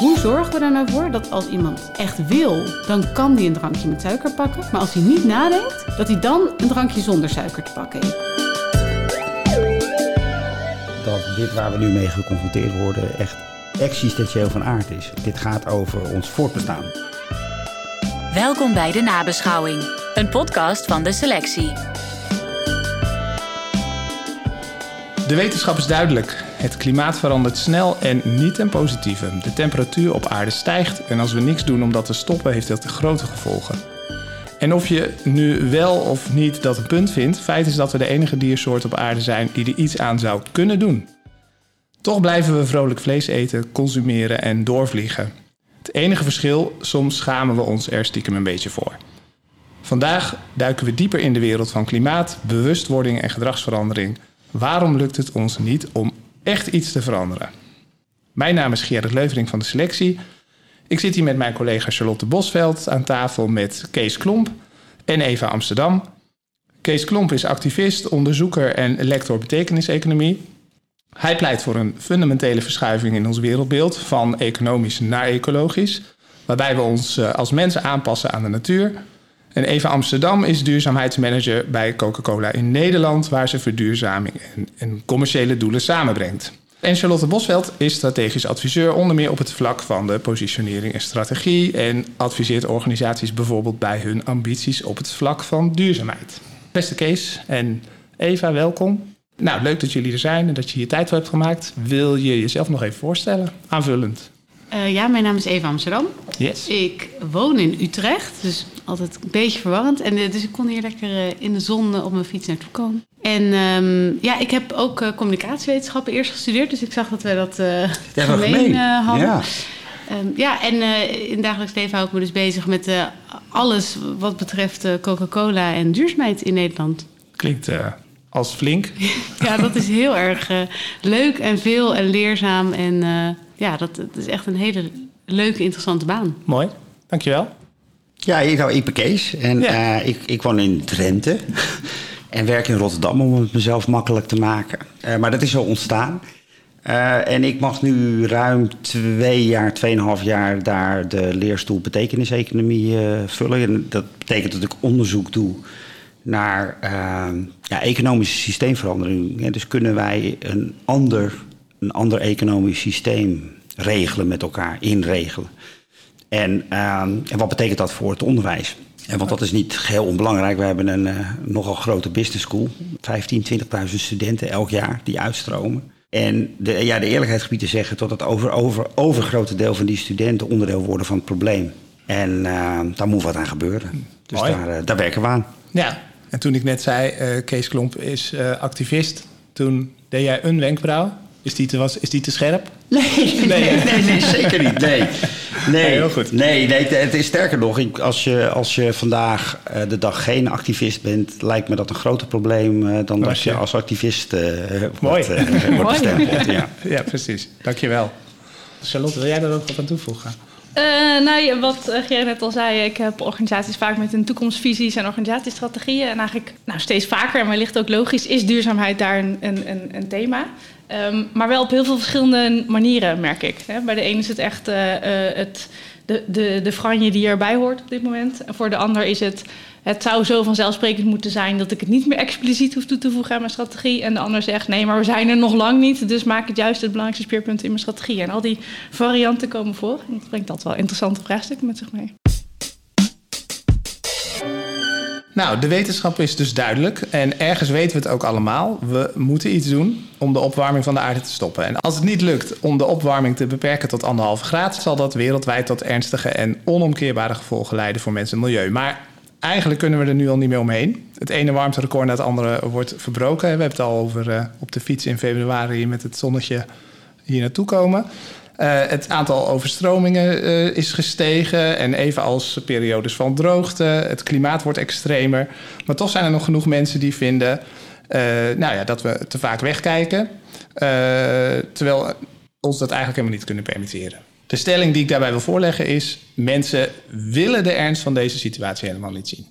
Hoe zorgen we er nou voor dat als iemand echt wil, dan kan hij een drankje met suiker pakken. Maar als hij niet nadenkt, dat hij dan een drankje zonder suiker te pakken heeft. Dat dit waar we nu mee geconfronteerd worden echt existentieel van aard is. Dit gaat over ons voortbestaan. Welkom bij de nabeschouwing, een podcast van de selectie. De wetenschap is duidelijk. Het klimaat verandert snel en niet ten positieve. De temperatuur op aarde stijgt en als we niks doen om dat te stoppen, heeft dat grote gevolgen. En of je nu wel of niet dat een punt vindt, feit is dat we de enige diersoort op aarde zijn die er iets aan zou kunnen doen. Toch blijven we vrolijk vlees eten, consumeren en doorvliegen. Het enige verschil, soms schamen we ons er stiekem een beetje voor. Vandaag duiken we dieper in de wereld van klimaat, bewustwording en gedragsverandering. Waarom lukt het ons niet om echt iets te veranderen? Mijn naam is Gerrit Leuvering van de selectie. Ik zit hier met mijn collega Charlotte Bosveld aan tafel met Kees Klomp en Eva Amsterdam. Kees Klomp is activist, onderzoeker en lector betekeniseconomie. Hij pleit voor een fundamentele verschuiving in ons wereldbeeld van economisch naar ecologisch, waarbij we ons eh, als mensen aanpassen aan de natuur. En Eva Amsterdam is duurzaamheidsmanager bij Coca-Cola in Nederland, waar ze verduurzaming en, en commerciële doelen samenbrengt. En Charlotte Bosveld is strategisch adviseur, onder meer op het vlak van de positionering en strategie. En adviseert organisaties bijvoorbeeld bij hun ambities op het vlak van duurzaamheid. Beste Kees en Eva, welkom. Nou, leuk dat jullie er zijn en dat je hier tijd voor hebt gemaakt. Wil je jezelf nog even voorstellen, aanvullend? Uh, ja, mijn naam is Eva Amsterdam. Yes. Ik woon in Utrecht, dus altijd een beetje verwarrend. En, uh, dus ik kon hier lekker uh, in de zon op mijn fiets naartoe komen. En um, ja, ik heb ook communicatiewetenschappen eerst gestudeerd, dus ik zag dat wij dat gemeen, gemeen. hadden. Ja. Um, ja, en in dagelijks leven hou ik me dus bezig met alles wat betreft Coca-Cola en duurzaamheid in Nederland. Klinkt als flink. ja, dat is heel erg leuk en veel en leerzaam en ja, dat, dat, is echt een hele leuke, interessante baan. Mooi, dankjewel. Ja, nou, ik ben Kees en ja. uh, ik, ik woon in Drenthe en werk in Rotterdam om het mezelf makkelijk te maken. Uh, maar dat is zo ontstaan. Uh, en ik mag nu ruim twee jaar, tweeënhalf jaar daar de leerstoel betekeniseconomie vullen. En dat betekent dat ik onderzoek doe naar ja, economische systeemverandering. dus kunnen wij een ander een ander economisch systeem regelen met elkaar, inregelen. En, uh, en wat betekent dat voor het onderwijs? En want dat is niet geheel onbelangrijk. We hebben een uh, nogal grote business school. 15, 20.000 studenten elk jaar die uitstromen. En de, ja, de eerlijkheid gebied te zeggen tot het over, over, overgrote deel van die studenten onderdeel worden van het probleem. En uh, daar moet wat aan gebeuren. Dus daar, uh, daar, werken we aan. Ja, en toen ik net zei, Kees Klomp is activist, toen deed jij een wenkbrauw. Is die te, was, is die te scherp? Nee, nee, nee, nee, zeker niet. Nee. Nee, heel goed. Nee, nee, het is sterker nog, als je, als je vandaag uh, de dag geen activist bent, lijkt me dat een groter probleem uh, dan dat je als activist uh, wordt, wordt bestempeld. Ja. ja, precies. Dankjewel. Charlotte, wil jij daar ook wat aan toevoegen? Uh, nou, wat Gerrit net al zei, ik heb organisaties vaak met een toekomstvisies en organisatiestrategieën. En eigenlijk nou, steeds vaker, en wellicht ook logisch, is duurzaamheid daar een, een, een thema. Um, maar wel op heel veel verschillende manieren, merk ik. Bij de ene is het echt uh, het, de, de, de franje die erbij hoort op dit moment. En voor de ander is het... het zou zo vanzelfsprekend moeten zijn... dat ik het niet meer expliciet hoef toe te voegen aan mijn strategie. En de ander zegt, nee, maar we zijn er nog lang niet... dus maak het juist het belangrijkste speerpunt in mijn strategie. En al die varianten komen voor. En dat brengt dat wel interessante vraagstukken met zich mee. Nou, de wetenschap is dus duidelijk en ergens weten we het ook allemaal. We moeten iets doen om de opwarming van de aarde te stoppen. En als het niet lukt om de opwarming te beperken tot anderhalve graad, zal dat wereldwijd tot ernstige en onomkeerbare gevolgen leiden voor mensen en milieu. Maar eigenlijk kunnen we er nu al niet meer omheen. Het ene warmterecord na het andere wordt verbroken. We hebben het al over uh, op de fiets in februari met het zonnetje hier naartoe komen. Uh, het aantal overstromingen uh, is gestegen en evenals periodes van droogte. Het klimaat wordt extremer. Maar toch zijn er nog genoeg mensen die vinden uh, nou ja, dat we te vaak wegkijken. terwijl ons dat eigenlijk helemaal niet kunnen permitteren. De stelling die ik daarbij wil voorleggen is: mensen willen de ernst van deze situatie helemaal niet zien.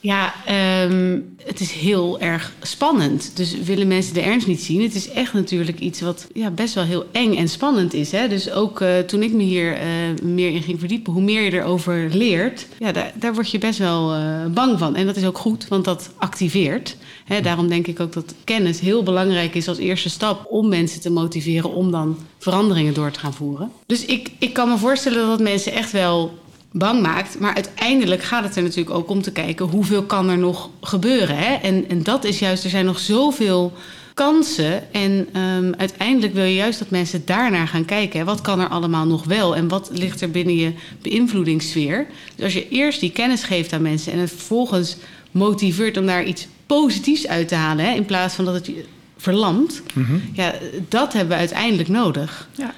Ja, ehm, het is heel erg spannend. Dus willen mensen de ernst niet zien? Het is echt natuurlijk iets wat ja, best wel heel eng en spannend is. Hè? Dus ook uh, toen ik me hier uh, meer in ging verdiepen, hoe meer je erover leert, ja, daar, daar word je best wel uh, bang van. En dat is ook goed, want dat activeert. Hè? Daarom denk ik ook dat kennis heel belangrijk is als eerste stap om mensen te motiveren om dan veranderingen door te gaan voeren. Dus ik, ik kan me voorstellen dat mensen echt wel bang maakt. Maar uiteindelijk gaat het er natuurlijk ook om te kijken hoeveel kan er nog gebeuren. Hè? En, en dat is juist, er zijn nog zoveel kansen. En um, uiteindelijk wil je juist dat mensen daarnaar gaan kijken. Hè? Wat kan er allemaal nog wel? En wat ligt er binnen je beïnvloedingssfeer? Dus als je eerst die kennis geeft aan mensen en het vervolgens motiveert om daar iets positiefs uit te halen, hè? in plaats van dat het je verlamt, mm -hmm. ja, dat hebben we uiteindelijk nodig. Ja.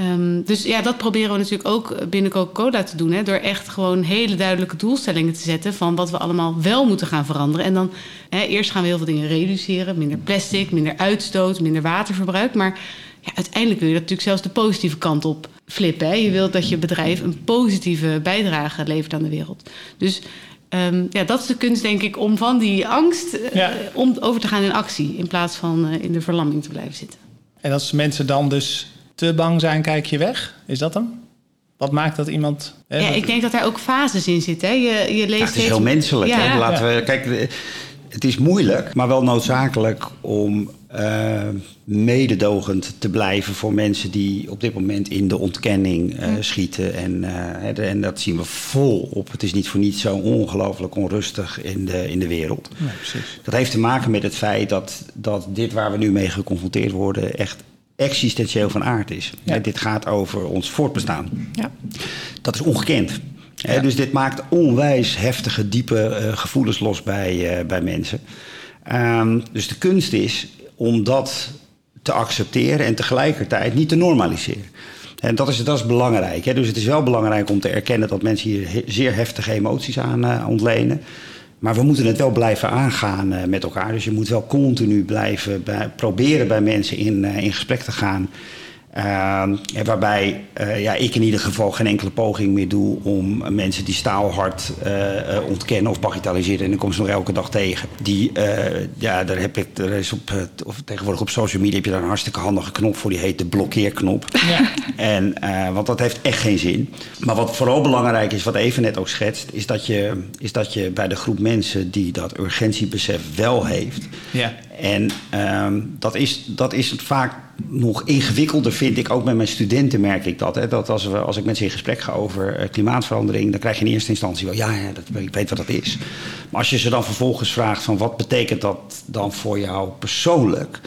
Um, dus ja, dat proberen we natuurlijk ook binnen Coca-Cola te doen. Hè, door echt gewoon hele duidelijke doelstellingen te zetten van wat we allemaal wel moeten gaan veranderen. En dan hè, eerst gaan we heel veel dingen reduceren. Minder plastic, minder uitstoot, minder waterverbruik. Maar ja, uiteindelijk wil je dat natuurlijk zelfs de positieve kant op flippen. Hè. Je wilt dat je bedrijf een positieve bijdrage levert aan de wereld. Dus um, ja, dat is de kunst, denk ik, om van die angst Ja. uh, om over te gaan in actie. In plaats van uh, in de verlamming te blijven zitten. En als mensen dan dus te bang zijn, kijk je weg. Is dat dan? Wat maakt dat iemand... Hè, Ja, dat- ik denk dat daar ook fases in zitten. Hè. Je, je leest Ja, het is steeds- heel menselijk. Ja. Hè? Laten we, kijk, de- het is moeilijk, maar wel noodzakelijk om eh, mededogend te blijven voor mensen die op dit moment in de ontkenning eh, schieten. En, eh, en dat zien we volop. Het is niet voor niets zo ongelooflijk onrustig in de, in de wereld. Nee, precies. Dat heeft te maken met het feit dat, dat dit waar we nu mee geconfronteerd worden echt existentieel van aard is. Ja. Dit gaat over ons voortbestaan. Ja. Dat is ongekend. Dus dit maakt onwijs heftige, diepe eh, gevoelens los bij, eh, bij mensen. Ehm, dus de kunst is om dat te accepteren en tegelijkertijd niet te normaliseren. En dat is, dat is belangrijk. Hè? Dus het is wel belangrijk om te erkennen dat mensen hier he- zeer heftige emoties aan eh, ontlenen. Maar we moeten het wel blijven aangaan eh, met elkaar. Dus je moet wel continu blijven bij, proberen bij mensen in, eh, in gesprek te gaan. Ehm, en waarbij eh, ja, ik in ieder geval geen enkele poging meer doe om mensen die staalhard eh, eh, ontkennen of bagatelliseren. En dan kom ze nog elke dag tegen. Die, ja, daar heb ik, er is op, of tegenwoordig op social media heb je daar een hartstikke handige knop voor. Die heet de blokkeerknop. Ja. En, want dat heeft echt geen zin. Maar wat vooral belangrijk is, wat even net ook schetst, is dat je, is dat je bij de groep mensen die dat urgentiebesef wel heeft. Ja. En ehm, dat, is, dat is vaak nog ingewikkelder, vind ik. Ook met mijn studenten merk ik dat. Hè, dat als, we, als ik met ze in gesprek ga over eh, klimaatverandering... dan krijg je in eerste instantie wel... ja, ja dat, ik weet wat dat is. Maar als je ze dan vervolgens vraagt... van wat betekent dat dan voor jou persoonlijk...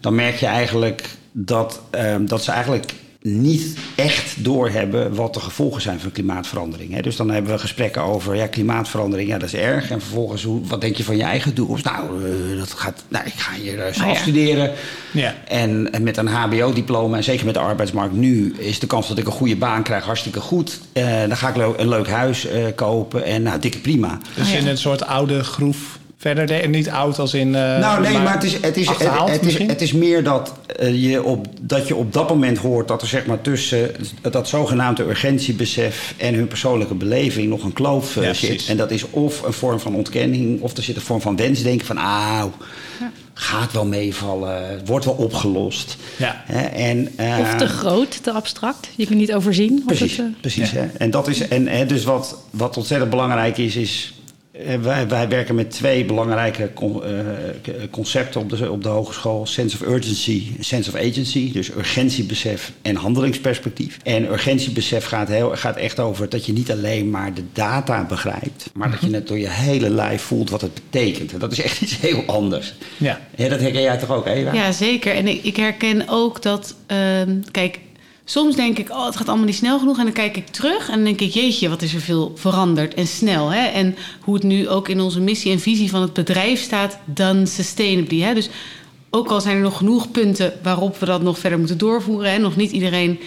dan merk je eigenlijk dat, ehm, dat ze eigenlijk niet echt doorhebben wat de gevolgen zijn van klimaatverandering. Hè. Dus dan hebben we gesprekken over ja, klimaatverandering, ja, dat is erg. En vervolgens, hoe, wat denk je van je eigen doel? Nou, eh, dat gaat, nou ik ga hier uh, ja. afstuderen. Ja. En, en met een HBO-diploma, en zeker met de arbeidsmarkt nu, is de kans dat ik een goede baan krijg hartstikke goed. Eh, dan ga ik een leuk huis eh, kopen en nou, dikke prima. Dus Ah, ja. in een soort oude groef verder. de- niet oud als in... eh, nou, nee, maar het is, het is, het, is, misschien? het is meer dat, eh, je op, dat je op dat moment hoort dat er zeg maar tussen dat zogenaamde urgentiebesef en hun persoonlijke beleving nog een kloof eh, Ja, zit. precies. En dat is of een vorm van ontkenning, of er zit een vorm van wensdenken van, ah, gaat wel meevallen, wordt wel opgelost. Ja. Hè, en, eh, Of te groot, te abstract. Je kunt niet overzien. Precies, het, eh, precies. Ja. Hè? En, dat is, en hè, dus wat, wat ontzettend belangrijk is, is wij, wij werken met twee belangrijke con- eh, k- concepten op de, op de hogeschool. Sense of urgency, sense of agency. Dus urgentiebesef en handelingsperspectief. En urgentiebesef gaat, heel, gaat echt over dat je niet alleen maar de data begrijpt... maar dat je het door je hele lijf voelt wat het betekent. En dat is echt iets heel anders. Ja. Ja, dat herken jij toch ook, Eva? Ja, zeker. En ik, ik herken ook dat, ehm, kijk, soms denk ik, oh, het gaat allemaal niet snel genoeg. En dan kijk ik terug en dan denk ik, jeetje, wat is er veel veranderd en snel. Hè? En hoe het nu ook in onze missie en visie van het bedrijf staat, done sustainably. Hè? Dus ook al zijn er nog genoeg punten waarop we dat nog verder moeten doorvoeren. En nog niet iedereen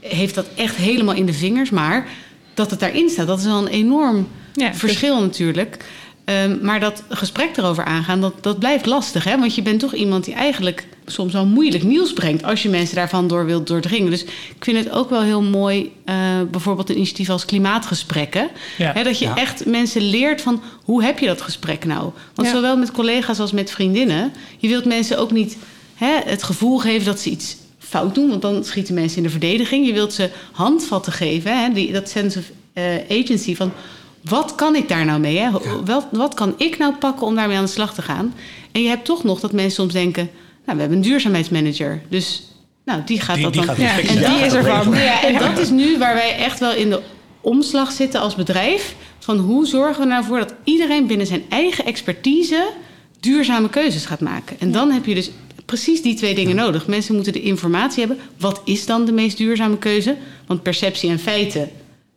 heeft dat echt helemaal in de vingers. Maar dat het daarin staat, dat is wel een enorm Ja, dus- verschil natuurlijk. Ehm, maar dat gesprek erover aangaan, dat, dat blijft lastig. Hè? Want je bent toch iemand die eigenlijk soms wel moeilijk nieuws brengt... als je mensen daarvan door wilt doordringen. Dus ik vind het ook wel heel mooi, uh, bijvoorbeeld een initiatief als klimaatgesprekken. Ja. Hè, dat je Ja. echt mensen leert van, hoe heb je dat gesprek nou? Want Ja. zowel met collega's als met vriendinnen... je wilt mensen ook niet hè, het gevoel geven dat ze iets fout doen... want dan schieten mensen in de verdediging. Je wilt ze handvatten geven, hè, die, dat sense of eh, agency van... Wat kan ik daar nou mee? Hè? Wat, wat kan ik nou pakken om daarmee aan de slag te gaan? En je hebt toch nog dat mensen soms denken... nou, we hebben een duurzaamheidsmanager. Dus nou, die gaat Die- dat die dan... gaat Ja, en die is er van. Ja, en dat is nu waar wij echt wel in de omslag zitten als bedrijf. Van hoe zorgen we nou voor dat iedereen binnen zijn eigen expertise duurzame keuzes gaat maken. En dan heb je dus precies die twee dingen nodig. Mensen moeten de informatie hebben. Wat is dan de meest duurzame keuze? Want perceptie en feiten,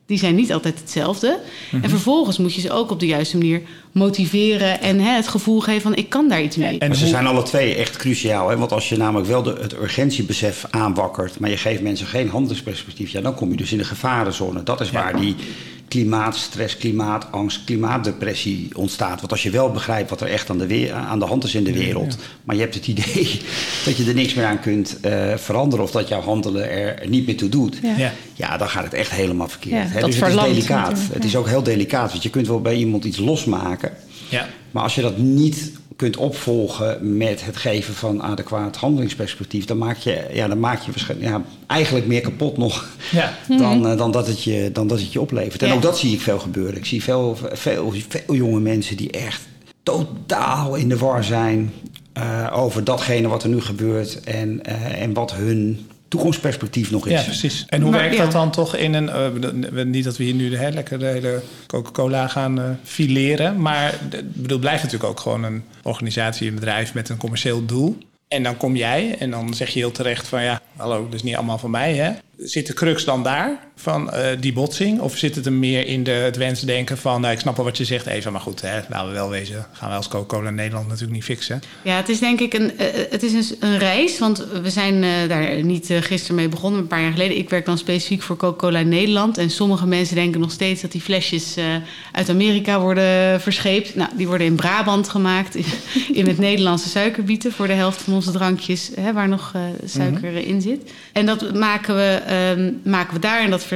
die zijn niet altijd hetzelfde. En vervolgens moet je ze ook op de juiste manier motiveren... en hè, het gevoel geven van ik kan daar iets mee. En Maar ze zijn alle twee echt cruciaal. Hè? Want als je namelijk wel de, het urgentiebesef aanwakkert... maar je geeft mensen geen handelingsperspectief... Ja, dan kom je dus in de gevarenzone. Dat is waar die klimaatstress, klimaatangst, klimaatdepressie ontstaat. Want als je wel begrijpt wat er echt aan de, weer- aan de hand is in de wereld... maar je hebt het idee dat je er niks meer aan kunt eh, veranderen... of dat jouw handelen er niet meer toe doet... Ja. Ja. Dan gaat het echt helemaal verkeerd. Ja, hè? dat dus het is delicaat. Het is ook heel delicaat, want je kunt wel bij iemand iets losmaken... Ja. Maar als je dat niet kunt opvolgen met het geven van adequaat handelingsperspectief, dan maak je, ja, dan maak je waarschijnlijk ja, eigenlijk meer kapot nog Ja. dan, eh, dan, dat het je, dan dat het je oplevert. En Ja. ook dat zie ik veel gebeuren. Ik zie veel, veel, veel jonge mensen die echt totaal in de war zijn eh, over datgene wat er nu gebeurt en, eh, en wat hun toekomstperspectief nog is. Ja, precies. En hoe Maar, werkt ja. dat dan toch in een... eh, bedo- niet dat we hier nu de, hè, lekker de hele Coca-Cola gaan eh, fileren... maar de- ik bedoel, het blijft natuurlijk ook gewoon een organisatie, een bedrijf... met een commercieel doel. En dan kom jij en dan zeg je heel terecht van... ja, hallo, dat is niet allemaal van mij, hè? Zit de crux dan daar, van eh, die botsing? Of zit het er meer in de, het wensdenken van... nou, ik snap wel wat je zegt, even, maar goed, hè, laten we wel wezen... gaan wij als Coca-Cola Nederland natuurlijk niet fixen. Ja, het is denk ik een, eh, het is een, een reis. Want we zijn eh, daar niet eh, gisteren mee begonnen, een paar jaar geleden. Ik werk dan specifiek voor Coca-Cola Nederland. En sommige mensen denken nog steeds dat die flesjes eh, uit Amerika worden verscheept. Nou, die worden in Brabant gemaakt. In het Nederlandse suikerbieten voor de helft van onze drankjes, hè, waar nog eh, suiker in zit. En dat maken we, ehm, maken we daar. En dat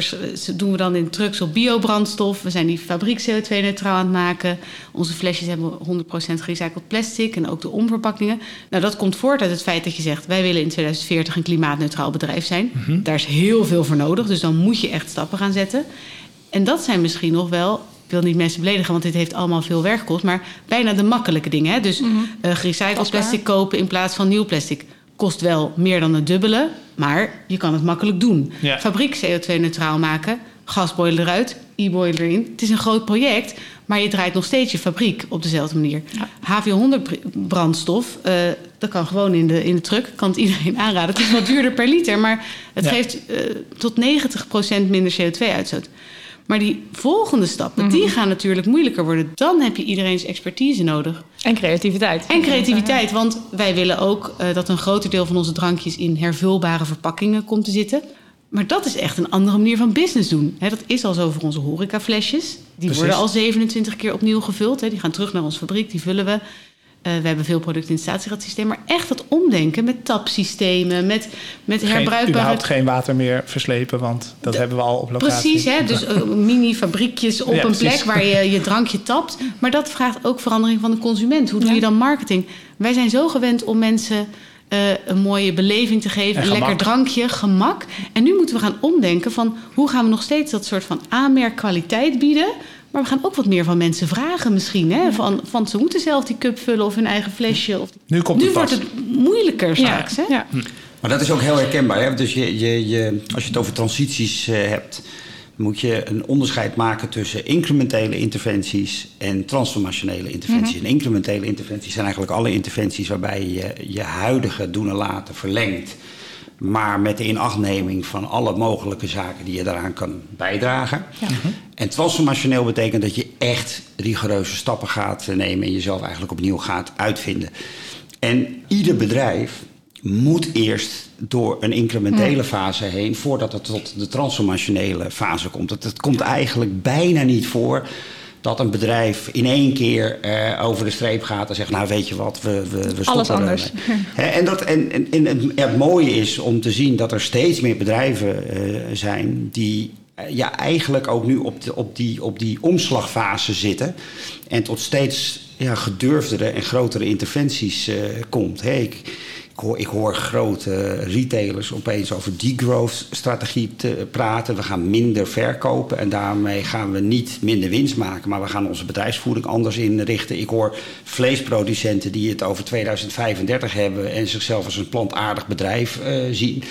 doen we dan in trucks op biobrandstof. We zijn die fabriek CO2-neutraal aan het maken. Onze flesjes hebben 100% gerecycled plastic. En ook de omverpakkingen. Nou, dat komt voort uit het feit dat je zegt... wij willen in 2040 een klimaatneutraal bedrijf zijn. Daar is heel veel voor nodig. Dus dan moet je echt stappen gaan zetten. En dat zijn misschien nog wel... Ik wil niet mensen beledigen, want dit heeft allemaal veel werk gekost. Maar bijna de makkelijke dingen. Hè? Dus eh, gerecycled plastic kopen in plaats van nieuw plastic. Kost wel meer dan het dubbele, maar je kan het makkelijk doen. Ja. Fabriek CO2-neutraal maken, gasboiler eruit, e-boiler erin. Het is een groot project, maar je draait nog steeds je fabriek op dezelfde manier. HV100 brandstof, eh, dat kan gewoon in de, in de truck. Kan het iedereen aanraden. Het is wat duurder per liter, maar het Ja. geeft eh, tot 90% minder CO2-uitstoot. Maar die volgende stappen, die gaan natuurlijk moeilijker worden. Dan heb je iedereen's expertise nodig. En creativiteit. En creativiteit, want wij willen ook eh, dat een groter deel van onze drankjes in hervulbare verpakkingen komt te zitten. Maar dat is echt een andere manier van business doen. Hè, dat is al zo voor onze horecaflesjes. Die Precies. worden al 27 keer opnieuw gevuld. Hè. Die gaan terug naar onze fabriek, die vullen we. Eh, we hebben veel producten in het statiegradsysteem. Maar echt dat omdenken met tapsystemen, met, met Geen, herbruikbare... überhaupt geen water meer verslepen, want dat hebben we al op locatie. Precies, hè? dus eh, mini-fabriekjes op Ja, een plek precies. waar je je drankje tapt. Maar dat vraagt ook verandering van de consument. Hoe doe Ja. je dan marketing? Wij zijn zo gewend om mensen eh, een mooie beleving te geven. En een lekker drankje, gemak. En nu moeten we gaan omdenken van... hoe gaan we nog steeds dat soort van aanmerkkwaliteit bieden... Maar we gaan ook wat meer van mensen vragen misschien. Hè? Van, van ze moeten zelf die cup vullen of hun eigen flesje. Of... Nu komt Nu het wordt het moeilijker straks. Hè? Ja. Maar dat is ook heel herkenbaar. Hè? Dus je, je, je, als je het over transities eh, hebt, moet je een onderscheid maken tussen incrementele interventies en transformationele interventies. En incrementele interventies zijn eigenlijk alle interventies waarbij je je huidige doen en laten verlengt. Maar met de inachtneming van alle mogelijke zaken die je daaraan kan bijdragen. En transformationeel betekent dat je echt rigoureuze stappen gaat nemen en jezelf eigenlijk opnieuw gaat uitvinden. En ieder bedrijf moet eerst door een incrementele fase heen voordat het tot de transformationele fase komt. Het, het komt eigenlijk bijna niet voor dat een bedrijf in één keer uh, over de streep gaat en zegt: Nou, weet je wat, we, we, we stoppen. Alles anders. He, en, dat, en, en, en het, het, mooie is om te zien dat er steeds meer bedrijven uh, zijn die ja, eigenlijk ook nu op, de, op, die, op die omslagfase zitten. En tot steeds ja, gedurfdere en grotere interventies komt. Hey, ik, ik, hoor, ik hoor grote retailers opeens over degrowth-strategie te praten. We gaan minder verkopen en daarmee gaan we niet minder winst maken, maar we gaan onze bedrijfsvoering anders inrichten. Ik hoor vleesproducenten die het over 2035 hebben en zichzelf als een plantaardig bedrijf uh, zien.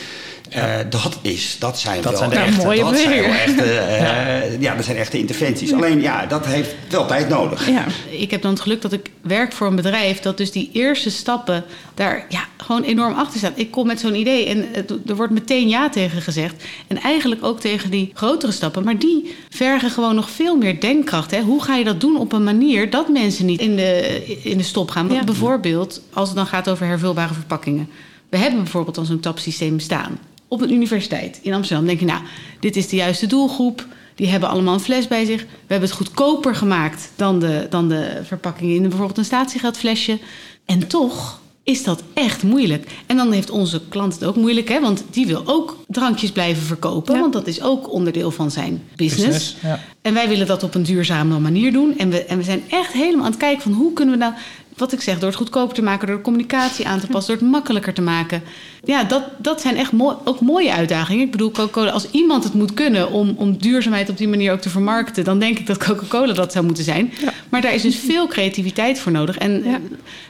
Uh, dat, is, dat zijn dat wel zijn echte, mooie dat zijn wel echte, uh, ja. ja. dat zijn echte interventies. Alleen ja, dat heeft wel tijd nodig. Ja. Ik heb dan het geluk dat ik werk voor een bedrijf dat dus die eerste stappen daar ja, gewoon enorm achter staat. Ik kom met zo'n idee en er wordt meteen ja tegen gezegd. En eigenlijk ook tegen die grotere stappen. Maar die vergen gewoon nog veel meer denkkracht. Hè? Hoe ga je dat doen op een manier dat mensen niet in de, in de stop gaan? Ja. Bijvoorbeeld als het dan gaat over hervulbare verpakkingen. We hebben bijvoorbeeld dan zo'n tapsysteem staan op een universiteit in Amsterdam. Dan denk je, nou, dit is de juiste doelgroep. Die hebben allemaal een fles bij zich. We hebben het goedkoper gemaakt dan de, dan de verpakkingen in bijvoorbeeld een statiegeldflesje. En toch is dat echt moeilijk. En dan heeft onze klant het ook moeilijk, hè? want die wil ook drankjes blijven verkopen. Ja. Want dat is ook onderdeel van zijn business. business ja. En wij willen dat op een duurzame manier doen. En we, en we zijn echt helemaal aan het kijken van hoe kunnen we nou wat ik zeg, door het goedkoper te maken, door de communicatie aan te passen, door het makkelijker te maken. Ja, dat, dat zijn echt mooi, ook mooie uitdagingen. Ik bedoel, Coca-Cola, als iemand het moet kunnen om, om duurzaamheid op die manier ook te vermarkten, dan denk ik dat Coca-Cola dat zou moeten zijn. Ja. Maar daar is dus veel creativiteit voor nodig. En ja.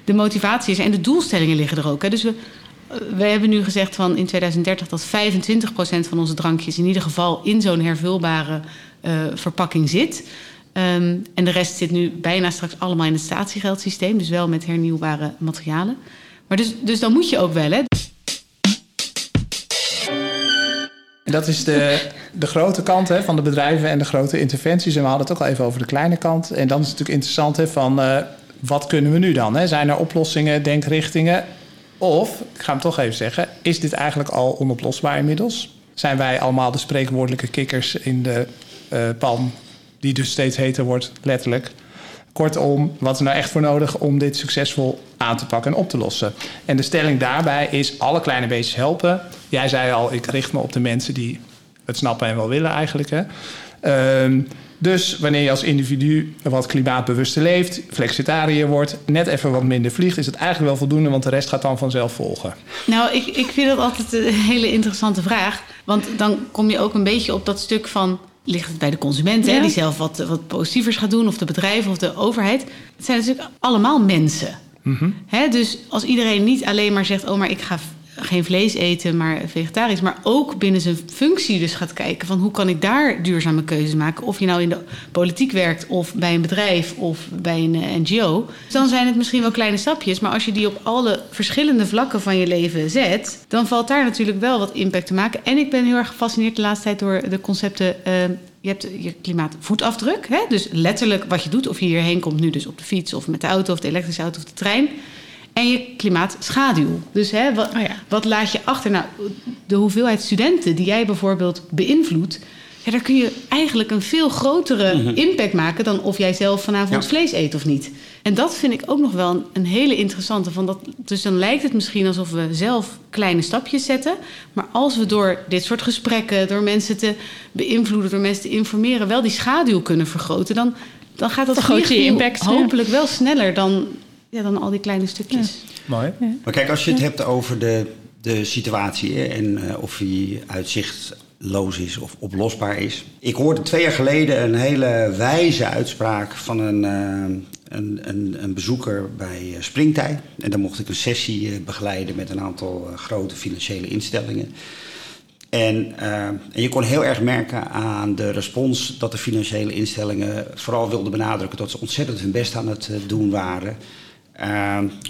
de motivatie is en de doelstellingen liggen er ook. Hè. Dus we, we hebben nu gezegd van in 2030 dat 25% van onze drankjes in ieder geval in zo'n hervulbare uh, verpakking zit. Um, en de rest zit nu bijna straks allemaal in het statiegeldsysteem. Dus wel met hernieuwbare materialen. Maar dus, dus dan moet je ook wel, hè. Dat is de, de grote kant hè, van de bedrijven en de grote interventies. En we hadden het ook al even over de kleine kant. En dan is het natuurlijk interessant hè, van uh, wat kunnen we nu dan? Hè? Zijn er oplossingen, denkrichtingen? Of, ik ga hem toch even zeggen, is dit eigenlijk al onoplosbaar inmiddels? Zijn wij allemaal de spreekwoordelijke kikkers in de uh, pan die dus steeds heter wordt, letterlijk. Kortom, wat is nou echt voor nodig om dit succesvol aan te pakken en op te lossen? En de stelling daarbij is alle kleine beetjes helpen. Jij zei al, ik richt me op de mensen die het snappen en wel willen eigenlijk. Hè? Um, dus wanneer je als individu wat klimaatbewuster leeft, flexitariër wordt, net even wat minder vliegt, is het eigenlijk wel voldoende, want de rest gaat dan vanzelf volgen. Nou, ik, ik vind dat altijd een hele interessante vraag. Want dan kom je ook een beetje op dat stuk van ligt het bij de consument, ja. hè, die zelf wat, wat positievers gaat doen, of de bedrijven of de overheid. Het zijn natuurlijk allemaal mensen. Mm -hmm. hè, dus als iedereen niet alleen maar zegt: Oh, maar ik ga geen vlees eten, maar vegetarisch. Maar ook binnen zijn functie dus gaat kijken van hoe kan ik daar duurzame keuzes maken. Of je nou in de politiek werkt of bij een bedrijf of bij een uh, NGO. Dan zijn het misschien wel kleine stapjes. Maar als je die op alle verschillende vlakken van je leven zet, dan valt daar natuurlijk wel wat impact te maken. En ik ben heel erg gefascineerd de laatste tijd door de concepten. Uh, je hebt je klimaatvoetafdruk. Hè? Dus letterlijk wat je doet. Of je hierheen komt nu dus op de fiets of met de auto of de elektrische auto of de trein. En je klimaatschaduw. Dus hè, wat, oh ja. wat laat je achter? Nou, de hoeveelheid studenten die jij bijvoorbeeld beïnvloedt. Ja, daar kun je eigenlijk een veel grotere mm -hmm. impact maken dan of jij zelf vanavond ja. vlees eet of niet. En dat vind ik ook nog wel een, een, hele interessante. Van dat, dus dan lijkt het misschien alsof we zelf kleine stapjes zetten. Maar als we door dit soort gesprekken, door mensen te beïnvloeden, door mensen te informeren, wel die schaduw kunnen vergroten, dan, dan gaat dat grote impact hopelijk wel sneller dan ja, dan al die kleine stukjes. Ja. Mooi. Ja. Maar kijk, als je het hebt over de, de situatie hè, en uh, of die uitzichtloos is of oplosbaar is. Ik hoorde twee jaar geleden een hele wijze uitspraak van een, uh, een, een, een, bezoeker bij Springtij. En daar mocht ik een sessie uh, begeleiden met een aantal grote financiële instellingen. En, uh, en, je kon heel erg merken aan de respons dat de financiële instellingen vooral wilden benadrukken dat ze ontzettend hun best aan het uh, doen waren. Uh,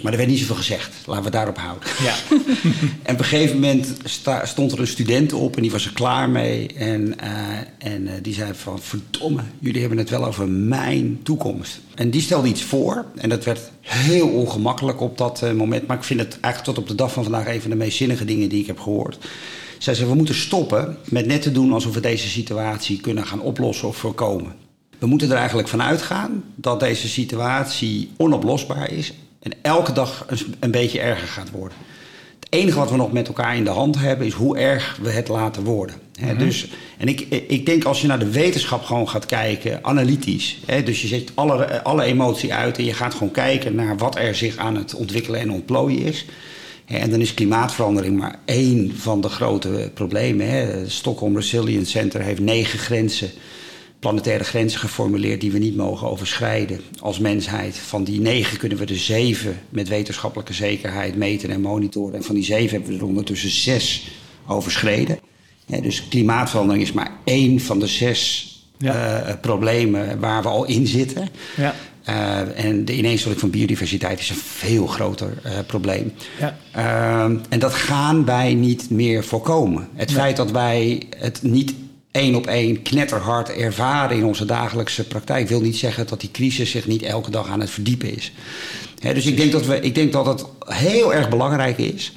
maar er werd niet zoveel gezegd. Laten we daarop houden. Ja. en op een gegeven moment sta, stond er een student op en die was er klaar mee. En, uh, en uh, die zei van, verdomme, jullie hebben het wel over mijn toekomst. En die stelde iets voor. En dat werd heel ongemakkelijk op dat uh, moment. Maar ik vind het eigenlijk tot op de dag van vandaag een van de meest zinnige dingen die ik heb gehoord. Zij zei, we moeten stoppen met net te doen alsof we deze situatie kunnen gaan oplossen of voorkomen. We moeten er eigenlijk van uitgaan dat deze situatie onoplosbaar is en elke dag een, beetje erger gaat worden. Het enige wat we nog met elkaar in de hand hebben is hoe erg we het laten worden. Hè, dus, en ik, ik denk als je naar de wetenschap gewoon gaat kijken, analytisch. Hè, dus je zet alle, alle emotie uit en je gaat gewoon kijken naar wat er zich aan het ontwikkelen en ontplooien is. En dan is klimaatverandering maar één van de grote problemen. Hè. Het Stockholm Resilience Center heeft negen grenzen planetaire grenzen geformuleerd die we niet mogen overschrijden als mensheid. Van die negen kunnen we er zeven met wetenschappelijke zekerheid meten en monitoren. En van die zeven hebben we er ondertussen zes overschreden. Ja, dus klimaatverandering is maar één van de zes Ja. eh, problemen waar we al in zitten. Ja. Eh, en de ineenstorting van biodiversiteit is een veel groter eh, probleem. Ja. Ehm, en dat gaan wij niet meer voorkomen. Het feit dat wij het niet één op één knetterhard ervaren in onze dagelijkse praktijk, wil niet zeggen dat die crisis zich niet elke dag aan het verdiepen is. Dus ik denk, dat we, ik denk dat het heel erg belangrijk is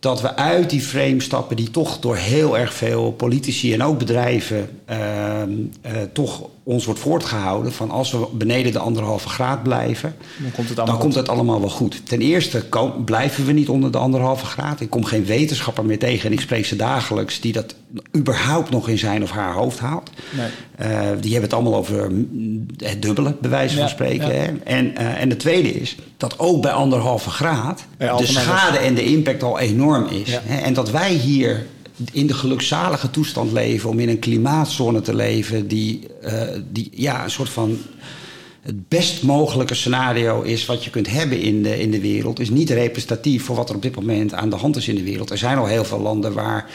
dat we uit die frame stappen die toch door heel erg veel politici en ook bedrijven ehm, eh, toch ons wordt voortgehouden. Van als we beneden de anderhalve graad blijven, Dan komt het allemaal komt het allemaal wel goed. Ten eerste ko- blijven we niet onder de anderhalve graad. Ik kom geen wetenschapper meer tegen en ik spreek ze dagelijks die dat überhaupt nog in zijn of haar hoofd haalt. Nee. Eh, die hebben het allemaal over het dubbele, bij wijze van Ja, spreken. ja. Hè? En, eh, en de tweede is dat ook bij anderhalve graad de schade en de impact al enorm is. Ja. Hè? En dat wij hier in de gelukzalige toestand leven om in een klimaatzone te leven die, eh, die ja, een soort van het best mogelijke scenario is wat je kunt hebben in de, in de wereld, is niet representatief voor wat er op dit moment aan de hand is in de wereld. Er zijn al heel veel landen waar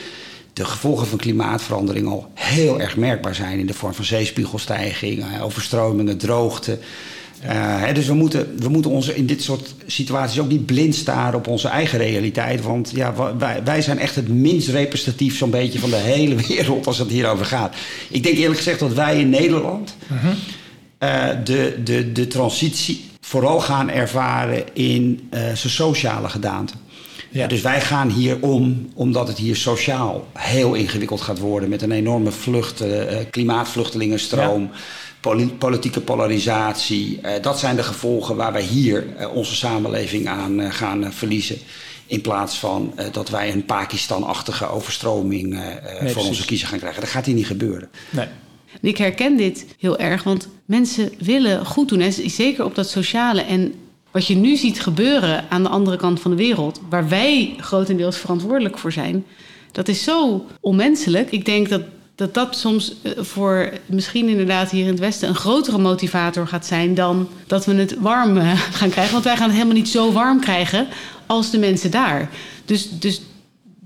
de gevolgen van klimaatverandering al heel erg merkbaar zijn in de vorm van zeespiegelstijging, overstromingen, droogte. Eh, hè, dus we moeten, we moeten ons in dit soort situaties ook niet blind staren op onze eigen realiteit. Want ja, wij, wij zijn echt het minst representatief zo'n beetje van de hele wereld als het hierover gaat. Ik denk eerlijk gezegd dat wij in Nederland eh, de, de, de transitie vooral gaan ervaren in eh, zijn sociale gedaante. Ja. Dus wij gaan hier om omdat het hier sociaal heel ingewikkeld gaat worden met een enorme vlucht, klimaatvluchtelingenstroom, politieke polarisatie. Eh, dat zijn de gevolgen waar wij hier eh, onze samenleving aan eh, gaan verliezen. In plaats van eh, dat wij een Pakistan-achtige overstroming voor precies. onze kiezer gaan krijgen. Dat gaat hier niet gebeuren. Nee. Ik herken dit heel erg, want mensen willen goed doen. Hè? Zeker op dat sociale. En wat je nu ziet gebeuren aan de andere kant van de wereld, waar wij grotendeels verantwoordelijk voor zijn, dat is zo onmenselijk. Ik denk dat dat, dat soms eh, voor misschien inderdaad hier in het Westen een grotere motivator gaat zijn dan dat we het warm eh, gaan krijgen. Want wij gaan het helemaal niet zo warm krijgen als de mensen daar. Dus, dus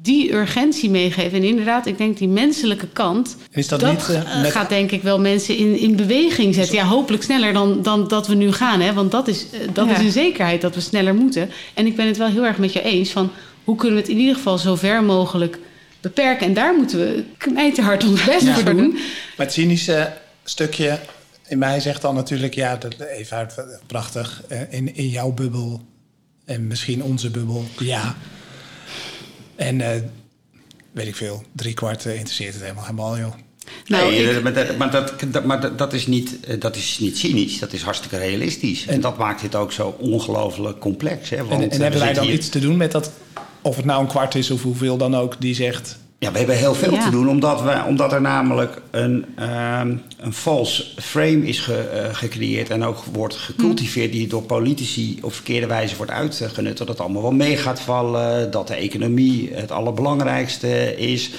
die urgentie meegeven. En inderdaad, ik denk die menselijke kant. Is dat dat niet, eh, met- gaat denk ik wel mensen in, in beweging zetten. Ja, hopelijk sneller dan, dan dat we nu gaan. Hè? Want dat, is, dat Ja. is een zekerheid dat we sneller moeten. En ik ben het wel heel erg met je eens van hoe kunnen we het in ieder geval zo ver mogelijk beperken. En daar moeten we knijterhard ons best Ja. voor doen. Maar het cynische stukje in mij zegt dan natuurlijk... ja, dat, even uit, prachtig, eh, in, in jouw bubbel en misschien onze bubbel, ja. En eh, weet ik veel, drie kwart eh, interesseert het helemaal helemaal, joh. Nou, nee, ik- maar, dat, maar, dat, maar is niet, dat is niet cynisch, dat is hartstikke realistisch. En, En- dat maakt dit ook zo ongelooflijk complex. Hè? Want, En, hebben wij dan hier- iets te doen met dat... of het nou een kwart is of hoeveel dan ook, die zegt... Ja, we hebben heel veel Ja. te doen, omdat, we, omdat er namelijk een, ehm een false frame is ge- eh, gecreëerd en ook wordt gecultiveerd, die door politici op verkeerde wijze wordt uitgenut. Dat het allemaal wel mee gaat vallen, dat de economie het allerbelangrijkste is.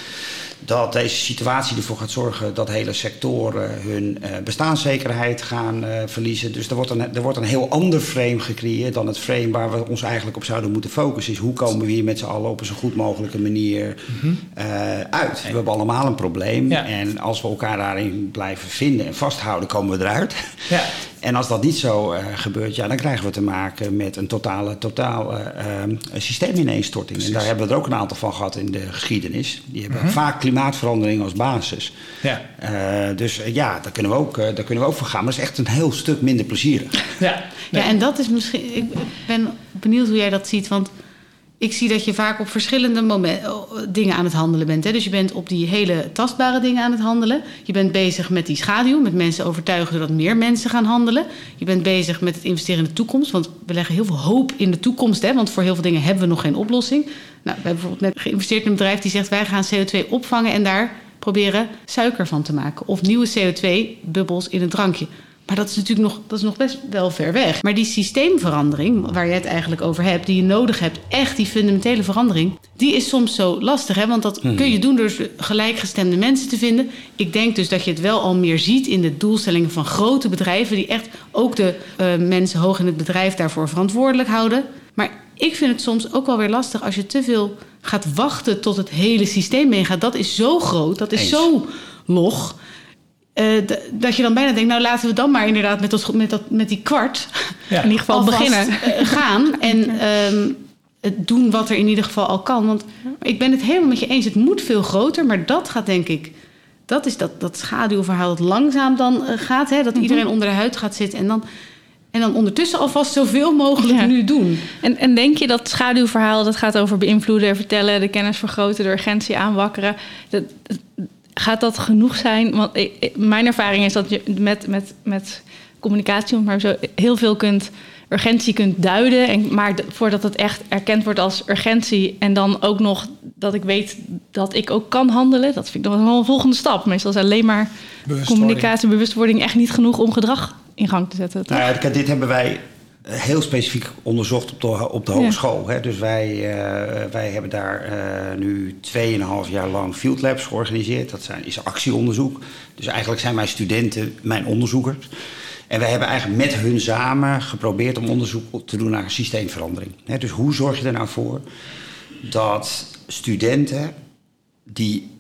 Dat deze situatie ervoor gaat zorgen dat hele sectoren hun eh, bestaanszekerheid gaan eh, verliezen. Dus er wordt, een, er wordt een heel ander frame gecreëerd dan het frame waar we ons eigenlijk op zouden moeten focussen. Is hoe komen we hier met z'n allen op een zo goed mogelijke manier eh, uit? We hebben allemaal een probleem. Ja. En als we elkaar daarin blijven vinden en vasthouden, komen we eruit. Ja. En als dat niet zo gebeurt, ja, dan krijgen we te maken met een totale, totaal eh, eh, systeemineenstorting. En daar hebben we er ook een aantal van gehad in de geschiedenis. Die hebben vaak klimaatverandering als basis. Ja. Eh, dus eh, ja, daar kunnen, we ook, eh, daar kunnen we ook voor gaan. Maar dat is echt een heel stuk minder plezierig. Ja, Ja, en dat is misschien. Ik ben benieuwd hoe jij dat ziet. Want ik zie dat je vaak op verschillende momenten, dingen aan het handelen bent. Hè? Dus je bent op die hele tastbare dingen aan het handelen. Je bent bezig met die schaduw, met mensen overtuigen zodat meer mensen gaan handelen. Je bent bezig met het investeren in de toekomst. Want we leggen heel veel hoop in de toekomst. Hè? Want voor heel veel dingen hebben we nog geen oplossing. Nou, we hebben bijvoorbeeld net geïnvesteerd in een bedrijf die zegt: wij gaan CO2 opvangen en daar proberen suiker van te maken. Of nieuwe CO2-bubbels in een drankje. Maar dat is natuurlijk nog, dat is nog best wel ver weg. Maar die systeemverandering, waar je het eigenlijk over hebt, die je nodig hebt, echt die fundamentele verandering, die is soms zo lastig. Hè? Want dat kun je doen door gelijkgestemde mensen te vinden. Ik denk dus dat je het wel al meer ziet in de doelstellingen van grote bedrijven, die echt ook de uh, mensen hoog in het bedrijf daarvoor verantwoordelijk houden. Maar ik vind het soms ook wel weer lastig als je te veel gaat wachten tot het hele systeem meegaat. Dat is zo groot, dat is Eens. zo log. Uh, dat je dan bijna denkt, nou laten we dan maar inderdaad met, dat, met, dat, met die kwart ja. in ieder geval beginnen uh, gaan en um, het doen wat er in ieder geval al kan. Want ik ben het helemaal met je eens, het moet veel groter, maar dat gaat denk ik, dat is dat, dat schaduwverhaal dat langzaam dan uh, gaat, hè, dat mm-hmm. iedereen onder de huid gaat zitten en dan en dan ondertussen alvast zoveel mogelijk ja. nu doen. En, en denk je dat schaduwverhaal, dat gaat over beïnvloeden, vertellen, de kennis vergroten, de urgentie aanwakkeren. Dat, gaat dat genoeg zijn? Want ik, mijn ervaring is dat je met, met, met communicatie, maar zo heel veel kunt urgentie kunt duiden. En, maar voordat het echt erkend wordt als urgentie. En dan ook nog dat ik weet dat ik ook kan handelen. Dat vind ik nog wel een volgende stap. Meestal is alleen maar communicatie, bewustwording echt niet genoeg om gedrag in gang te zetten. Nou ja, dit hebben wij heel specifiek onderzocht op de, op de hogeschool. Ja. Hè? Dus wij, uh, wij hebben daar uh, nu 2,5 jaar lang field labs georganiseerd. Dat zijn, is actieonderzoek. Dus eigenlijk zijn mijn studenten mijn onderzoekers. En wij hebben eigenlijk met hun samen geprobeerd om onderzoek te doen naar systeemverandering. Hè? Dus hoe zorg je er nou voor dat studenten die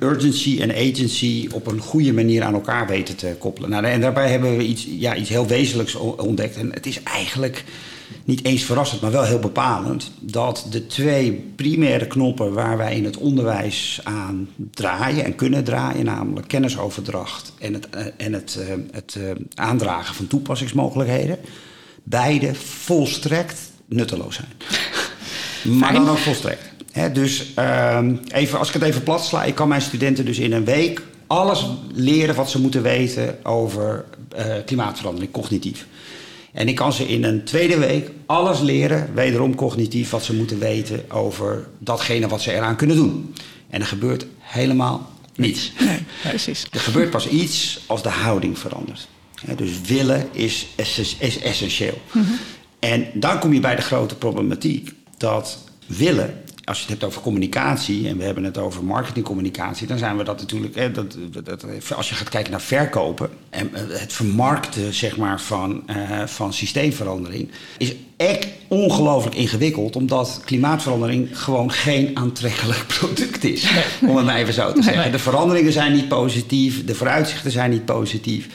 urgency en agency op een goede manier aan elkaar weten te koppelen. Nou, en daarbij hebben we iets, ja, iets heel wezenlijks ontdekt. En het is eigenlijk niet eens verrassend, maar wel heel bepalend. Dat de twee primaire knoppen waar wij in het onderwijs aan draaien en kunnen draaien, namelijk kennisoverdracht en het, eh, en het, eh, het eh, aandragen van toepassingsmogelijkheden, beide volstrekt nutteloos zijn. maar dan ook volstrekt dus uh, even, als ik het even plat sla, ik kan mijn studenten dus in een week alles leren wat ze moeten weten over uh, klimaatverandering, cognitief. En ik kan ze in een tweede week alles leren, wederom cognitief, wat ze moeten weten over datgene wat ze eraan kunnen doen. En er gebeurt helemaal niets. Nee, precies. Er gebeurt pas iets als de houding verandert. dus willen is, is essentieel. Mm -hmm. En dan kom je bij de grote problematiek dat willen als je het hebt over communicatie en we hebben het over marketingcommunicatie, dan zijn we dat natuurlijk. Hè, dat, dat, als je gaat kijken naar verkopen en eh, het vermarkten zeg maar, van, uh, van systeemverandering, is echt ongelooflijk ingewikkeld, omdat klimaatverandering gewoon geen aantrekkelijk product is. Om het maar even zo te zeggen. De veranderingen zijn niet positief, de vooruitzichten zijn niet positief.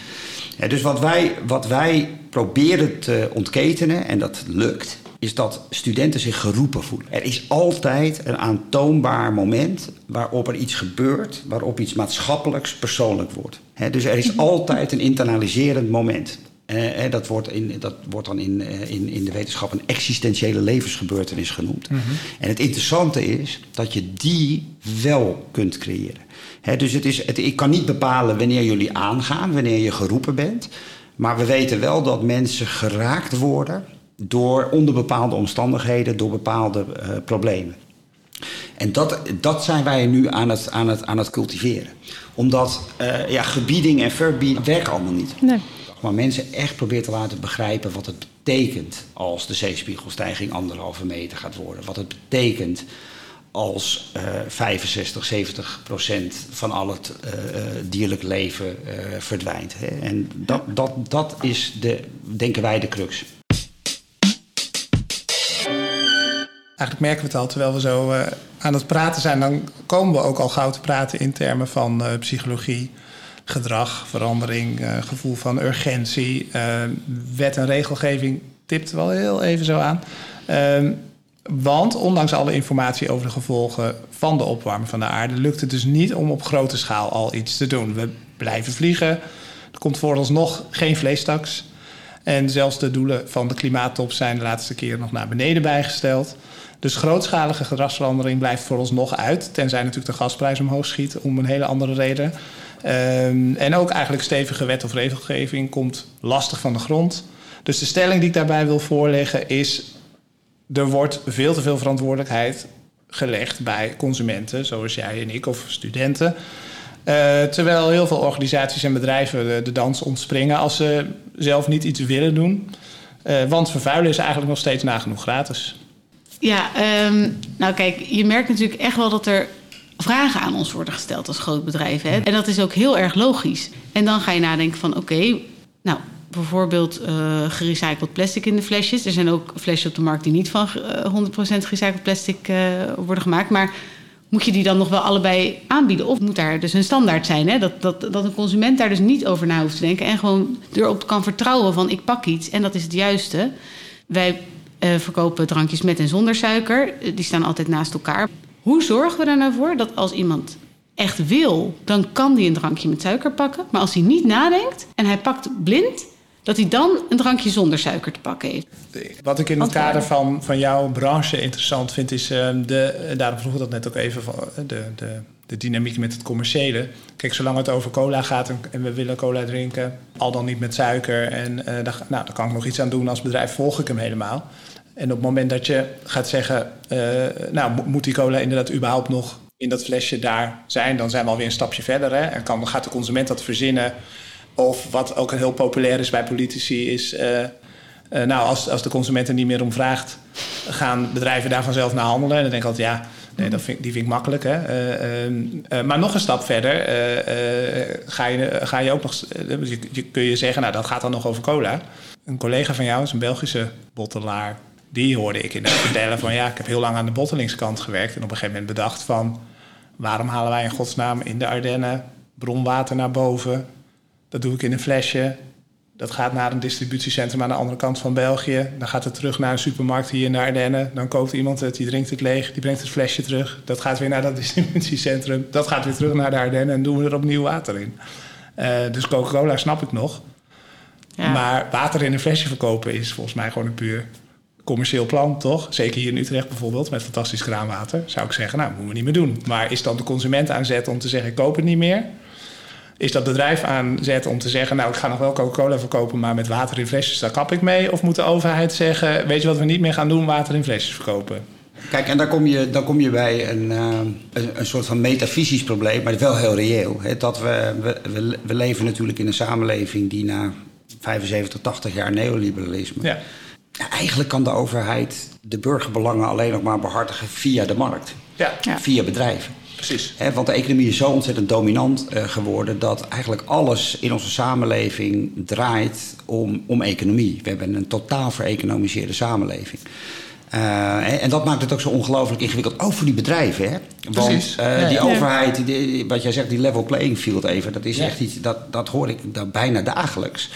Ja, dus wat wij, wat wij proberen te ontketenen, en dat lukt, is dat studenten zich geroepen voelen. Er is altijd een aantoonbaar moment waarop er iets gebeurt, waarop iets maatschappelijks persoonlijk wordt. dus er is mhm. altijd een internaliserend moment. Uh, dat, wordt in, dat wordt dan in, uh, in, in de wetenschap een existentiële levensgebeurtenis genoemd. Mm -hmm. En het interessante is dat je die wel kunt creëren. dus het is, het, ik kan niet bepalen wanneer jullie aangaan, wanneer je geroepen bent. Maar we weten wel dat mensen geraakt worden door onder bepaalde omstandigheden, door bepaalde uh, problemen. En dat, dat zijn wij nu aan het, aan het, aan het cultiveren. Omdat uh, ja, gebieding en verbieding werken allemaal niet. Nee. Maar mensen echt proberen te laten begrijpen wat het betekent als de zeespiegelstijging anderhalve meter gaat worden. Wat het betekent als uh, 65, 70 procent van al het uh, dierlijk leven uh, verdwijnt. Hè. En dat, dat, dat is, de, denken wij, de crux. Eigenlijk merken we het al terwijl we zo uh, aan het praten zijn. Dan komen we ook al gauw te praten in termen van uh, psychologie, gedrag, verandering, uh, gevoel van urgentie. wet en regelgeving tipt wel heel even zo aan. Ehm, want ondanks alle informatie over de gevolgen van de opwarming van de aarde, lukt het dus niet om op grote schaal al iets te doen. We blijven vliegen. Er komt vooralsnog geen vleestaks. En zelfs de doelen van de klimaattop zijn de laatste keer nog naar beneden bijgesteld. Dus grootschalige gedragsverandering blijft voor ons nog uit. Tenzij natuurlijk de gasprijs omhoog schiet om een hele andere reden. Um, en ook eigenlijk stevige wet of regelgeving komt lastig van de grond. Dus de stelling die ik daarbij wil voorleggen is... er wordt veel te veel verantwoordelijkheid gelegd bij consumenten... zoals jij en ik of studenten... Uh, terwijl heel veel organisaties en bedrijven de, dans ontspringen als ze zelf niet iets willen doen. Uh, want vervuilen is eigenlijk nog steeds nagenoeg gratis. Ja, um, nou kijk, je merkt natuurlijk echt wel dat er vragen aan ons worden gesteld als groot bedrijf. Hè? En dat is ook heel erg logisch. En dan ga je nadenken van oké, nou bijvoorbeeld uh, gerecycled plastic in de flesjes. Er zijn ook flesjes op de markt die niet van uh, 100% gerecycled plastic uh, worden gemaakt. Maar moet je die dan nog wel allebei aanbieden? Of moet daar dus een standaard zijn? Hè? Dat, dat, dat een consument daar dus niet over na hoeft te denken. En gewoon erop kan vertrouwen van ik pak iets en dat is het juiste. Wij verkopen drankjes met en zonder suiker. Die staan altijd naast elkaar. Hoe zorgen we er nou voor dat als iemand echt wil, dan kan die een drankje met suiker pakken. Maar als hij niet nadenkt en hij pakt blind, dat hij dan een drankje zonder suiker te pakken heeft. Wat ik in het kader van, van jouw branche interessant vind, is uh, de, daarom vroeg ik dat net ook even, van de, de, de dynamiek met het commerciële. Kijk, zolang het over cola gaat en, en we willen cola drinken, al dan niet met suiker, en uh, daar, nou, daar kan ik nog iets aan doen als bedrijf, volg ik hem helemaal. En op het moment dat je gaat zeggen, uh, nou, moet die cola inderdaad überhaupt nog in dat flesje daar zijn, dan zijn we alweer een stapje verder. Hè? En kan, gaat de consument dat verzinnen of wat ook heel populair is bij politici, is. Uh, uh, nou, als, als de consument er niet meer om vraagt, gaan bedrijven daar vanzelf naar handelen. En dan denk ik altijd, ja, nee, dat vind, die vind ik makkelijk. Hè? Uh, maar nog een stap verder ga, je, ga je ook nog. Je, je, kun je zeggen, nou, dat gaat dan nog over cola. Een collega van jou is een Belgische bottelaar. Die hoorde ik in het vertellen van ja, ik heb heel lang aan de bottelingskant gewerkt. En op een gegeven moment bedacht van waarom halen wij in godsnaam in de Ardennen bronwater naar boven? Dat doe ik in een flesje. Dat gaat naar een distributiecentrum aan de andere kant van België. Dan gaat het terug naar een supermarkt hier in de Ardennen. Dan koopt iemand het, die drinkt het leeg, die brengt het flesje terug. Dat gaat weer naar dat distributiecentrum. Dat gaat weer terug naar de Ardennen en doen we er opnieuw water in. Uh, dus Coca-Cola snap ik nog. Ja. Maar water in een flesje verkopen is volgens mij gewoon een puur commercieel plan, toch? Zeker hier in Utrecht bijvoorbeeld, met fantastisch kraanwater. Zou ik zeggen, nou, moeten we niet meer doen. Maar is dan de consument aanzet om te zeggen, ik koop het niet meer? Is dat bedrijf aanzet om te zeggen, nou, ik ga nog wel Coca-Cola verkopen, maar met water in flesjes, daar kap ik mee? Of moet de overheid zeggen, weet je wat we niet meer gaan doen, water in flesjes verkopen? Kijk, en dan kom je, dan kom je bij een, uh, een, een, soort van metafysisch probleem, maar wel heel reëel. Hè? Dat we, we, we leven natuurlijk in een samenleving die na 75, 80 jaar neoliberalisme... Ja ja, eigenlijk kan de overheid de burgerbelangen alleen nog maar behartigen via de markt. Ja. Via bedrijven. Precies. He, want de economie is zo ontzettend dominant uh, geworden dat eigenlijk alles in onze samenleving draait om, om economie. We hebben een totaal vereconomiseerde samenleving. Uh, en dat maakt het ook zo ongelooflijk ingewikkeld, ook voor die bedrijven. Hè? Want Precies. Uh, Ja, die ja. overheid, die, wat jij zegt, die level playing field even, dat is Ja. echt iets, dat, dat hoor ik dat bijna dagelijks.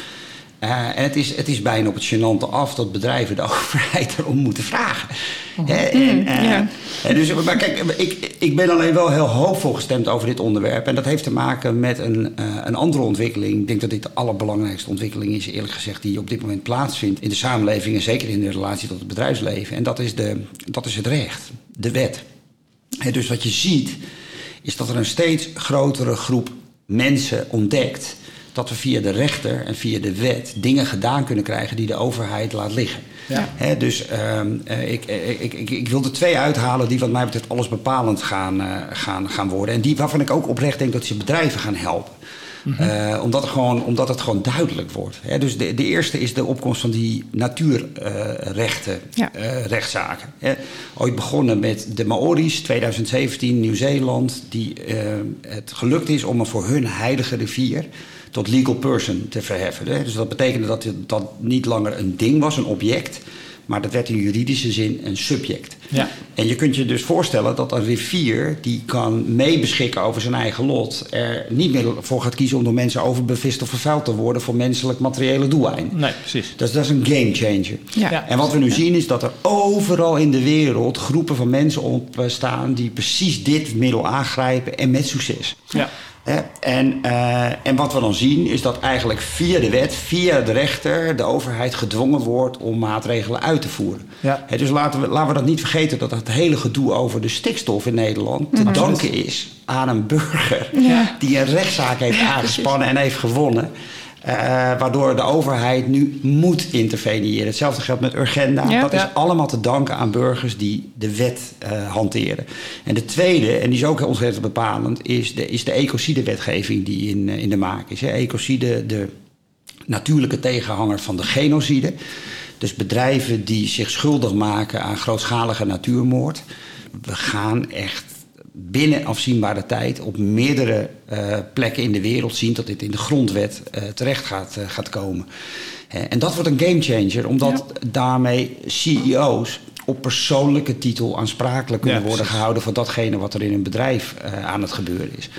Uh, en het is, het is bijna op het gênante af dat bedrijven de overheid erom moeten vragen. En, uh, ja. en dus, maar kijk, ik, ik ben alleen wel heel hoopvol gestemd over dit onderwerp. En dat heeft te maken met een, uh, een andere ontwikkeling. Ik denk dat dit de allerbelangrijkste ontwikkeling is, eerlijk gezegd, die op dit moment plaatsvindt in de samenleving en zeker in de relatie tot het bedrijfsleven. En dat is, de, dat is het recht, de wet. Hè, dus wat je ziet, is dat er een steeds grotere groep mensen ontdekt dat we via de rechter en via de wet dingen gedaan kunnen krijgen die de overheid laat liggen. Ja. Dus uh, ik, ik, ik, ik wil er twee uithalen die wat mij betreft alles bepalend gaan, uh, gaan, gaan worden. En die waarvan ik ook oprecht denk dat ze bedrijven gaan helpen. Mm -hmm. uh, omdat, het gewoon, omdat het gewoon duidelijk wordt. Dus de, de eerste is de opkomst van die natuurrechten, Ja. rechtszaken. Ooit begonnen met de Maori's, 2017, Nieuw-Zeeland, die het gelukt is om een voor hun heilige rivier tot legal person te verheffen. Hè? Dus dat betekende dat het dat niet langer een ding was, een object, maar dat werd in juridische zin een subject. Ja. En je kunt je dus voorstellen dat een rivier die kan meebeschikken over zijn eigen lot, er niet meer voor gaat kiezen om door mensen overbevist of vervuild te worden voor menselijk materiële doeleinden. Nee, precies. Dus dat is een game changer. Ja. Ja. En wat we nu zien is dat er overal in de wereld groepen van mensen opstaan die precies dit middel aangrijpen en met succes. Ja. En, eh, en wat we dan zien is dat eigenlijk via de wet, via de rechter, de overheid gedwongen wordt om maatregelen uit te voeren. Ja. Hè, dus laten we, laten we dat niet vergeten dat het hele gedoe over de stikstof in Nederland te danken is aan een burger die een rechtszaak heeft aangespannen en heeft gewonnen. Eh, waardoor de overheid nu moet interveneren. Hetzelfde geldt met Urgenda. Ja. dat is allemaal te danken aan burgers die de wet eh, hanteren. En de tweede, en die is ook ontzettend bepalend, is de, is de ecocidewetgeving die in, eh, in de maak is. Hè. Ecocide, de natuurlijke tegenhanger van de genocide. Dus bedrijven die zich schuldig maken aan grootschalige natuurmoord. We gaan echt binnen afzienbare tijd op meerdere eh, plekken in de wereld zien dat dit in de grondwet eh, terecht gaat, eh, gaat komen. En dat wordt een gamechanger, omdat daarmee CEO's op persoonlijke titel aansprakelijk kunnen Ja, worden gehouden voor datgene wat er in een bedrijf eh, aan het gebeuren is.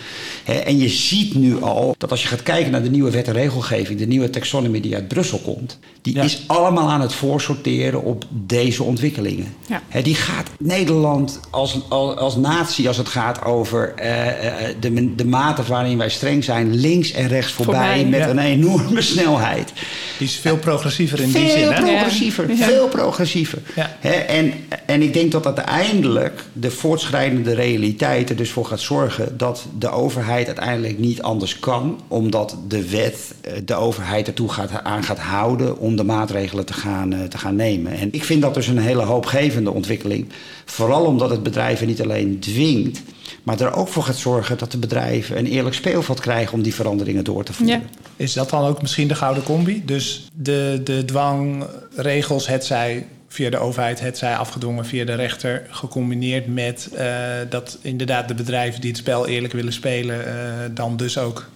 Hè, en je ziet nu al dat als je gaat kijken naar de nieuwe wet en regelgeving, de nieuwe taxonomy die uit Brussel komt, die Ja. is allemaal aan het voorsorteren op deze ontwikkelingen. Ja. Die gaat Nederland als, als, als natie, als het gaat over eh, eh, de, de mate waarin wij streng zijn, links en rechts voorbij, Voorbij, met een enorme snelheid. Die is veel progressiever in die zin, hè? progressiever, veel progressiever. En, en ik denk dat uiteindelijk de voortschrijdende realiteit er dus voor gaat zorgen dat de overheid uiteindelijk niet anders kan, omdat de wet eh, de overheid ertoe gaat, aan gaat houden om de maatregelen te gaan, eh, te gaan nemen. En ik vind dat dus een hele hoopgevende ontwikkeling. Vooral omdat het bedrijven niet alleen dwingt, maar er ook voor gaat zorgen dat de bedrijven een eerlijk speelveld krijgen om die veranderingen door te voeren. Ja. Is dat dan ook misschien de gouden combi? Dus de, de dwangregels, het zij via de overheid, het zij afgedwongen via de rechter, gecombineerd met eh, dat inderdaad de bedrijven die het spel eerlijk willen spelen, eh, dan dus ook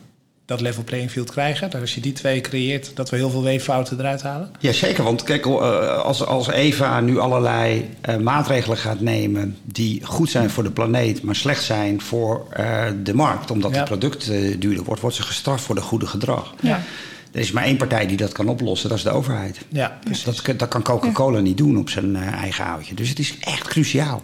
dat level playing field krijgen. Dat als je die twee creëert, dat we heel veel weeffouten eruit halen. Ja, zeker. Want kijk, eh, als, als Eva nu allerlei eh, maatregelen gaat nemen die goed zijn voor de planeet, maar slecht zijn voor eh, de markt, omdat Ja. het product duurder wordt, wordt ze gestraft voor de goede gedrag. Ja. Er is maar één partij die dat kan oplossen, dat is de overheid. Ja, precies. Dat, dat kan Coca-Cola niet doen op zijn eh, eigen houtje. Dus het is echt cruciaal.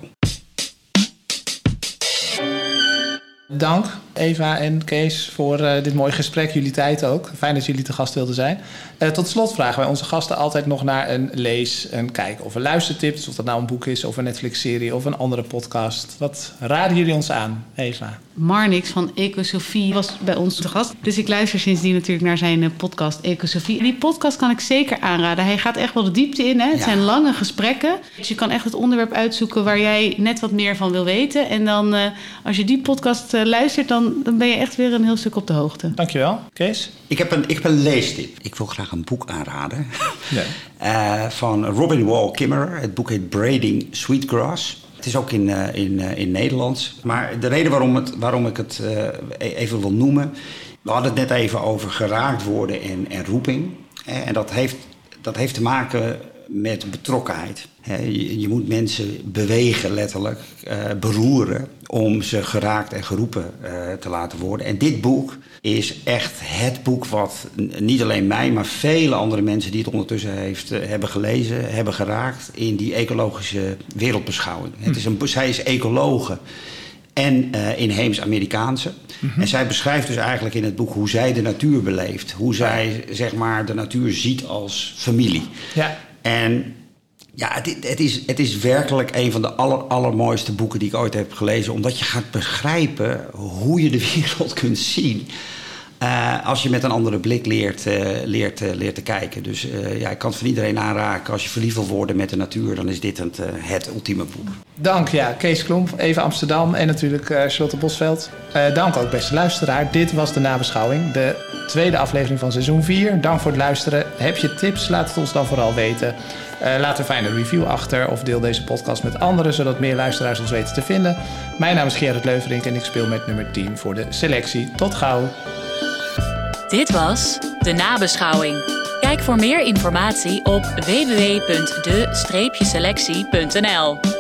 Dank Eva en Kees voor eh, dit mooie gesprek. Jullie tijd ook. Fijn dat jullie te gast wilden zijn. Eh, tot slot vragen wij onze gasten altijd nog naar een lees, een kijk of een luistertip. Dus of dat nou een boek is of een Netflix-serie of een andere podcast. Wat raden jullie ons aan, Eva? Marnix van Ecosofie was bij ons te gast. Dus ik luister sindsdien natuurlijk naar zijn eh, podcast Ecosofie. En die podcast kan ik zeker aanraden. Hij gaat echt wel de diepte in. Hè? Het Ja. zijn lange gesprekken. Dus je kan echt het onderwerp uitzoeken waar jij net wat meer van wil weten. En dan, eh, als je die podcast luistert, dan, dan ben je echt weer een heel stuk op de hoogte. Dankjewel, Kees. Ik heb, een, ik heb een leestip. Ik wil graag een boek aanraden. Ja. Eh, van Robin Wall Kimmerer. Het boek heet Braiding Sweetgrass. Het is ook in, eh, in, eh, in Nederlands. Maar de reden waarom, het, waarom ik het eh, e- even wil noemen... We hadden het net even over geraakt worden en, en roeping. En dat heeft, dat heeft te maken met betrokkenheid. Je, je moet mensen bewegen, letterlijk, eh, beroeren... om ze geraakt en geroepen eh, te laten worden. En dit boek is echt het boek wat niet alleen mij... maar vele andere mensen die het ondertussen heeft, eh, hebben gelezen... hebben geraakt in die ecologische wereldbeschouwing. Het is een, zij is ecologe en eh inheems Amerikaanse. En zij beschrijft dus eigenlijk in het boek hoe zij de natuur beleeft. Hoe zij zeg maar, de natuur ziet als familie. Ja. En ja, het, is, het is werkelijk een van de aller, allermooiste boeken die ik ooit heb gelezen. Omdat je gaat begrijpen hoe je de wereld kunt zien. Eh, als je met een andere blik leert, eh, leert, eh, leert te kijken. Dus ja, ik kan het van iedereen aanraken. Als je verliefd wil worden met de natuur, dan is dit het, het ultieme boek. Dank, ja. Kees Klomp, Eva Amsterdam en natuurlijk eh, Charlotte Bosveld. Dank ook, beste luisteraar. Dit was de nabeschouwing, de tweede aflevering van seizoen 4. Dank voor het luisteren. Heb je tips? Laat het ons dan vooral weten. Laat een fijne review achter of deel deze podcast met anderen... zodat meer luisteraars ons weten te vinden. Mijn naam is Gerrit Leuverink en ik speel met nummer 10 voor de selectie. Tot gauw. Dit was De Nabeschouwing. Kijk voor meer informatie op www.de-selectie.nl.